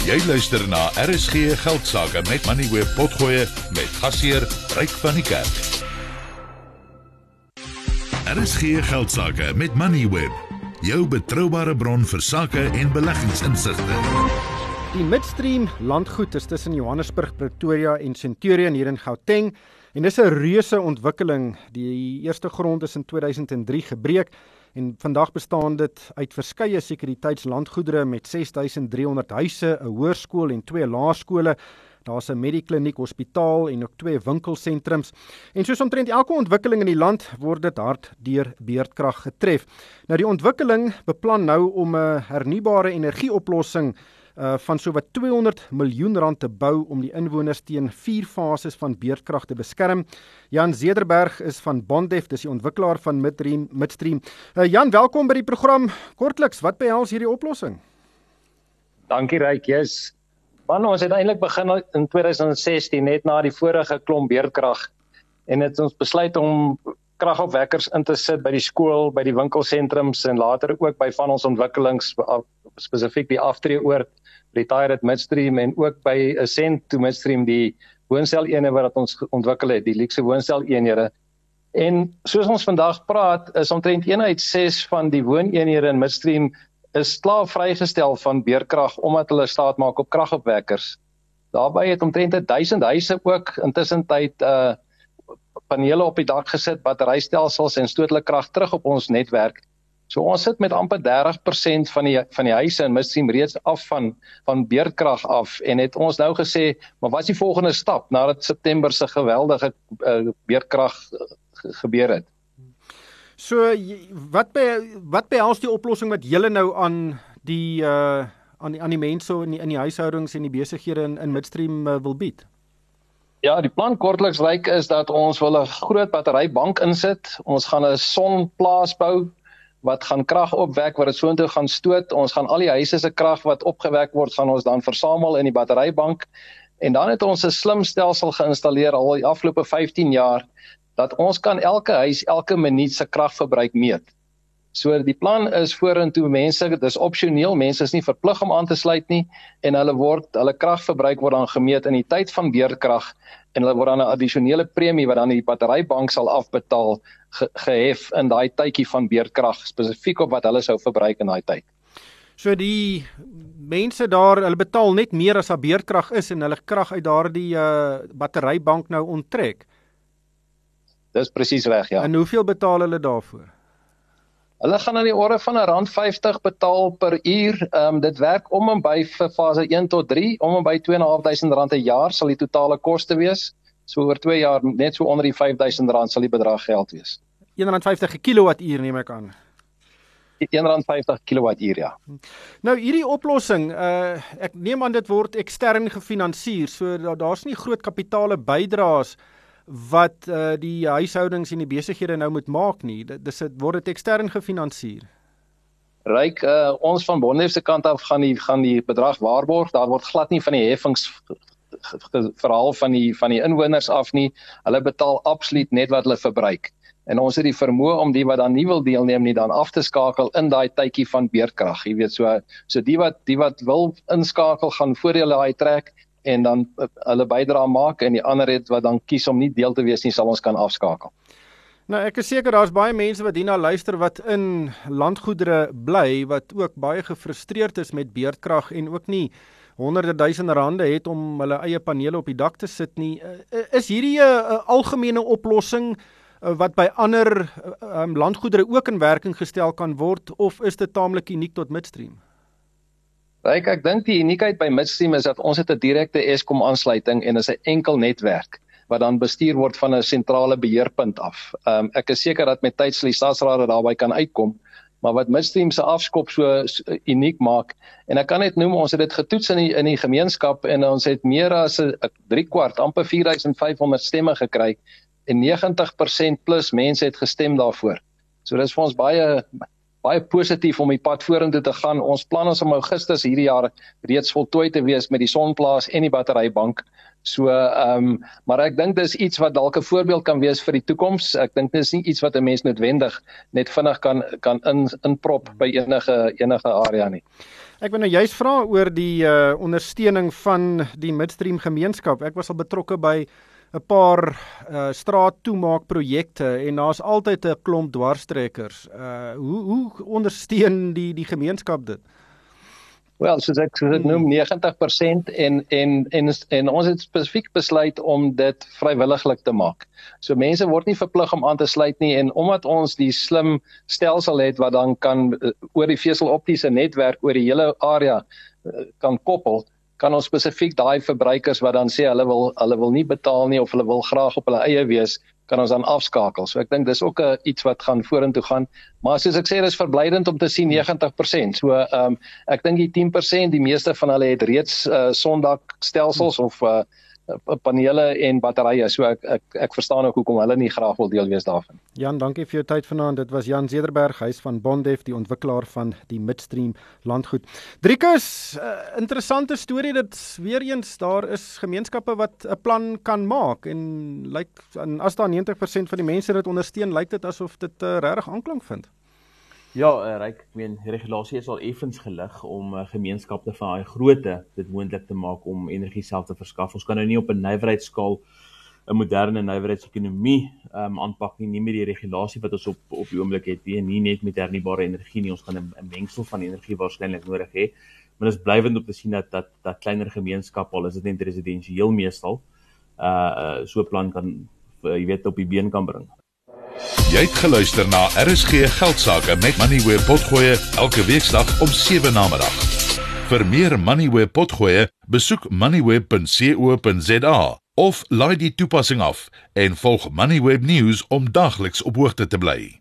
Jy luister na RSG Geldsaake met Money Web Potgoe met gasheer Ryk van die Kerk. RSG Geldsaake met Money Web, jou betroubare bron vir sake en beleggingsinsigte. Die Midstream landgoed is tussen Johannesburg, Pretoria en Centurion hier in Gauteng en dis 'n reuse ontwikkeling. Die eerste grond is in 2003 gebreek en vandag bestaan dit uit verskeie sekuriteitslandgoedere met 6300 huise, 'n hoërskool en twee laerskole. Daar's 'n medikliniek, hospitaal en ook twee winkelsentrums. En soos omtrent elke ontwikkeling in die land word dit hard deur beerdkrag getref. Nou die ontwikkeling beplan nou om 'n hernubare energieoplossing uh van sowat 200 miljoen rand te bou om die inwoners teen vier fases van beerdkrag te beskerm. Jan Zederberg is van Bondef, dis die ontwikkelaar van Midstream Midstream. Uh Jan, welkom by die program. Kortliks, wat behels hierdie oplossing? Dankie Ryk, yes. Man, ons het eintlik begin in 2016 net na die vorige klomp beerdkrag en het ons besluit om kragopwekkers in te sit by die skool, by die winkelsentrums en later ook by van ons ontwikkelings spesifiek die aftreeoord retired midstream en ook by Ascent to midstream die woonsteleenhede wat ons ontwikkel het, die luxe woonsteleenhede. En soos ons vandag praat, is omtrent 1 uit 6 van die wooneenhede in midstream is klaar vrygestel van beerkrag omdat hulle staat maak op kragopwekkers. Daarbey het omtrent 1000 huise ook intussen tyd uh panele op die dak gesit, batterystelsels en stootlike krag terug op ons netwerk. So ons sit met amper 30% van die van die huise in Midstream reeds af van van beerdkrag af en het ons nou gesê, maar wat is die volgende stap nadat September se geweldige uh, beerdkrag gebeur het? So wat by wat behels die oplossing wat julle nou aan die uh aan die aan die mense in die, in die huishoudings en die besighede in in Midstream uh, wil bied? Ja, die plan kortliks lyk is dat ons wil 'n groot batterybank insit. Ons gaan 'n sonplaas bou wat gaan krag opwek wat dit soontoe gaan stoot. Ons gaan al die huise se krag wat opgewek word, gaan ons dan versamel in die batterybank. En dan het ons 'n slim stelsel geïnstalleer al die afgelope 15 jaar dat ons kan elke huis elke minuut se kragverbruik meet. So die plan is vorentoe mense, dis opsioneel, mense is nie verplig om aan te sluit nie en hulle word hulle kragverbruik word dan gemeet in die tyd van beerdkrag en hulle word dan 'n addisionele premie wat dan die batterybank sal afbetaal ge gehef in daai tydjie van beerdkrag spesifiek op wat hulle sou verbruik in daai tyd. So die mense daar, hulle betaal net meer as daar beerdkrag is en hulle krag uit daardie uh batterybank nou onttrek. Dis presies reg, ja. En hoeveel betaal hulle daarvoor? Hulle gaan aan die orde van 'n rand 50 betaal per uur. Ehm um, dit werk om en by vir fase 1 tot 3, om en by 2.500 rand 'n jaar sal die totale koste wees. So oor 2 jaar net so onder die 5000 rand sal die bedrag geld wees. 150 kilowattuur neem ek aan. 150 kilowattuur ja. Nou hierdie oplossing, uh ek neem aan dit word ekstern gefinansier. So daar's nie groot kapitale bydraes wat uh, die huishoudings en die besighede nou moet maak nie. Dis dit word dit ekstern gefinansier. Ryk uh, ons van Bonnef se kant af gaan die gaan die bedrag waarborg. Daar word glad nie van die heffings verhaal van die van die inwoners af nie. Hulle betaal absoluut net wat hulle verbruik. En ons het die vermoë om die wat dan nie wil deelneem nie dan af te skakel in daai tydjie van beerkrag. Jy weet so so die wat die wat wil inskakel gaan voordele daai trek en dan uh, hulle bydra maak en die ander het wat dan kies om nie deel te wees nie sal ons kan afskakel. Nou ek is seker daar's baie mense wat hierna luister wat in landgoedere bly wat ook baie gefrustreerd is met beerdkrag en ook nie honderde duisende rande het om hulle eie panele op die dak te sit nie. Uh, is hierdie 'n algemene oplossing wat by ander um, landgoedere ook in werking gestel kan word of is dit taamlik uniek tot midstream? Kyk, ek dink die uniekheid by Midstream is dat ons het 'n direkte Eskom aansluiting en is 'n enkel netwerk wat dan bestuur word van 'n sentrale beheerpunt af. Ehm um, ek is seker dat met tyd sal die staatsraad daarby kan uitkom, maar wat Midstream se afskop so, so uniek maak en ek kan net noem ons het dit getoets in die in die gemeenskap en ons het meer as 'n 3 kwart amper 4500 stemme gekry en 90% plus mense het gestem daarvoor. So dis vir ons baie baie positief om die pad vorentoe te gaan. Ons plan is om Augustus hierdie jaar reeds voltooi te wees met die sonplaas en die batterybank. So ehm um, maar ek dink dis iets wat dalk 'n voorbeeld kan wees vir die toekoms. Ek dink dis nie iets wat 'n mens noodwendig net vinnig kan kan in inprop by enige enige area nie. Ek wil nou juist vra oor die uh ondersteuning van die midstream gemeenskap. Ek was al betrokke by 'n paar uh straattoemaakprojekte en daar's altyd 'n klomp dwarstrekkers. Uh hoe hoe ondersteun die die gemeenskap dit? Wel, soos ek ek noem 90% en en en en ons het spesifiek besluit om dit vrywilliglik te maak. So mense word nie verplig om aan te sluit nie en omdat ons die slim stelsel het wat dan kan uh, oor die veseloptiese netwerk oor die hele area uh, kan koppel, kan ons spesifiek daai verbruikers wat dan sê hulle wil hulle wil nie betaal nie of hulle wil graag op hulle eie wees, kan ons dan afskakel. So ek dink dis ook 'n iets wat gaan vorentoe gaan. Maar soos ek sê, dis verblydend om te sien 90%. So ehm um, ek dink die 10%, die meeste van hulle het reeds uh, sondak stelsels of uh, Eh, panele en batterye. So ek ek ek verstaan ook hoekom hulle nie graag wil deel wees daarvan. Jan, dankie vir jou tyd vanaand. Dit was Jan Zederberg, hy's van Bondef, die ontwikkelaar van die Midstream landgoed. Driekus, uh, interessante storie dit weer eens daar is gemeenskappe wat 'n plan kan maak en lyk like, as daar 90% van die mense dit ondersteun, lyk dit asof dit uh, regtig aanklank vind. Ja, uh, Ryk, ek meen regulasie is al effens gelig om uh, gemeenskappe van daai grootte dit moontlik te maak om energie self te verskaf. Ons kan nou nie op 'n nywerheidsskaal 'n moderne nywerheidsekonomie um, aanpak nie, nie met die regulasie wat ons op op die oomblik het nie, nie net met hernubare energie nie. Ons gaan 'n mengsel van energie waarskynlik nodig hê. Maar dit is blywend om te sien dat dat dat kleiner gemeenskappe al is dit net residensieel meestal uh, so 'n plan kan jy weet op die been kan bring. Jy het geluister na RSG Geldsaake met Money where potgoe elke weeksdag om 7 na middag. Vir meer Money where potgoe, besoek moneyweb.co.za of laai die toepassing af en volg Moneyweb News om dagliks op hoogte te bly.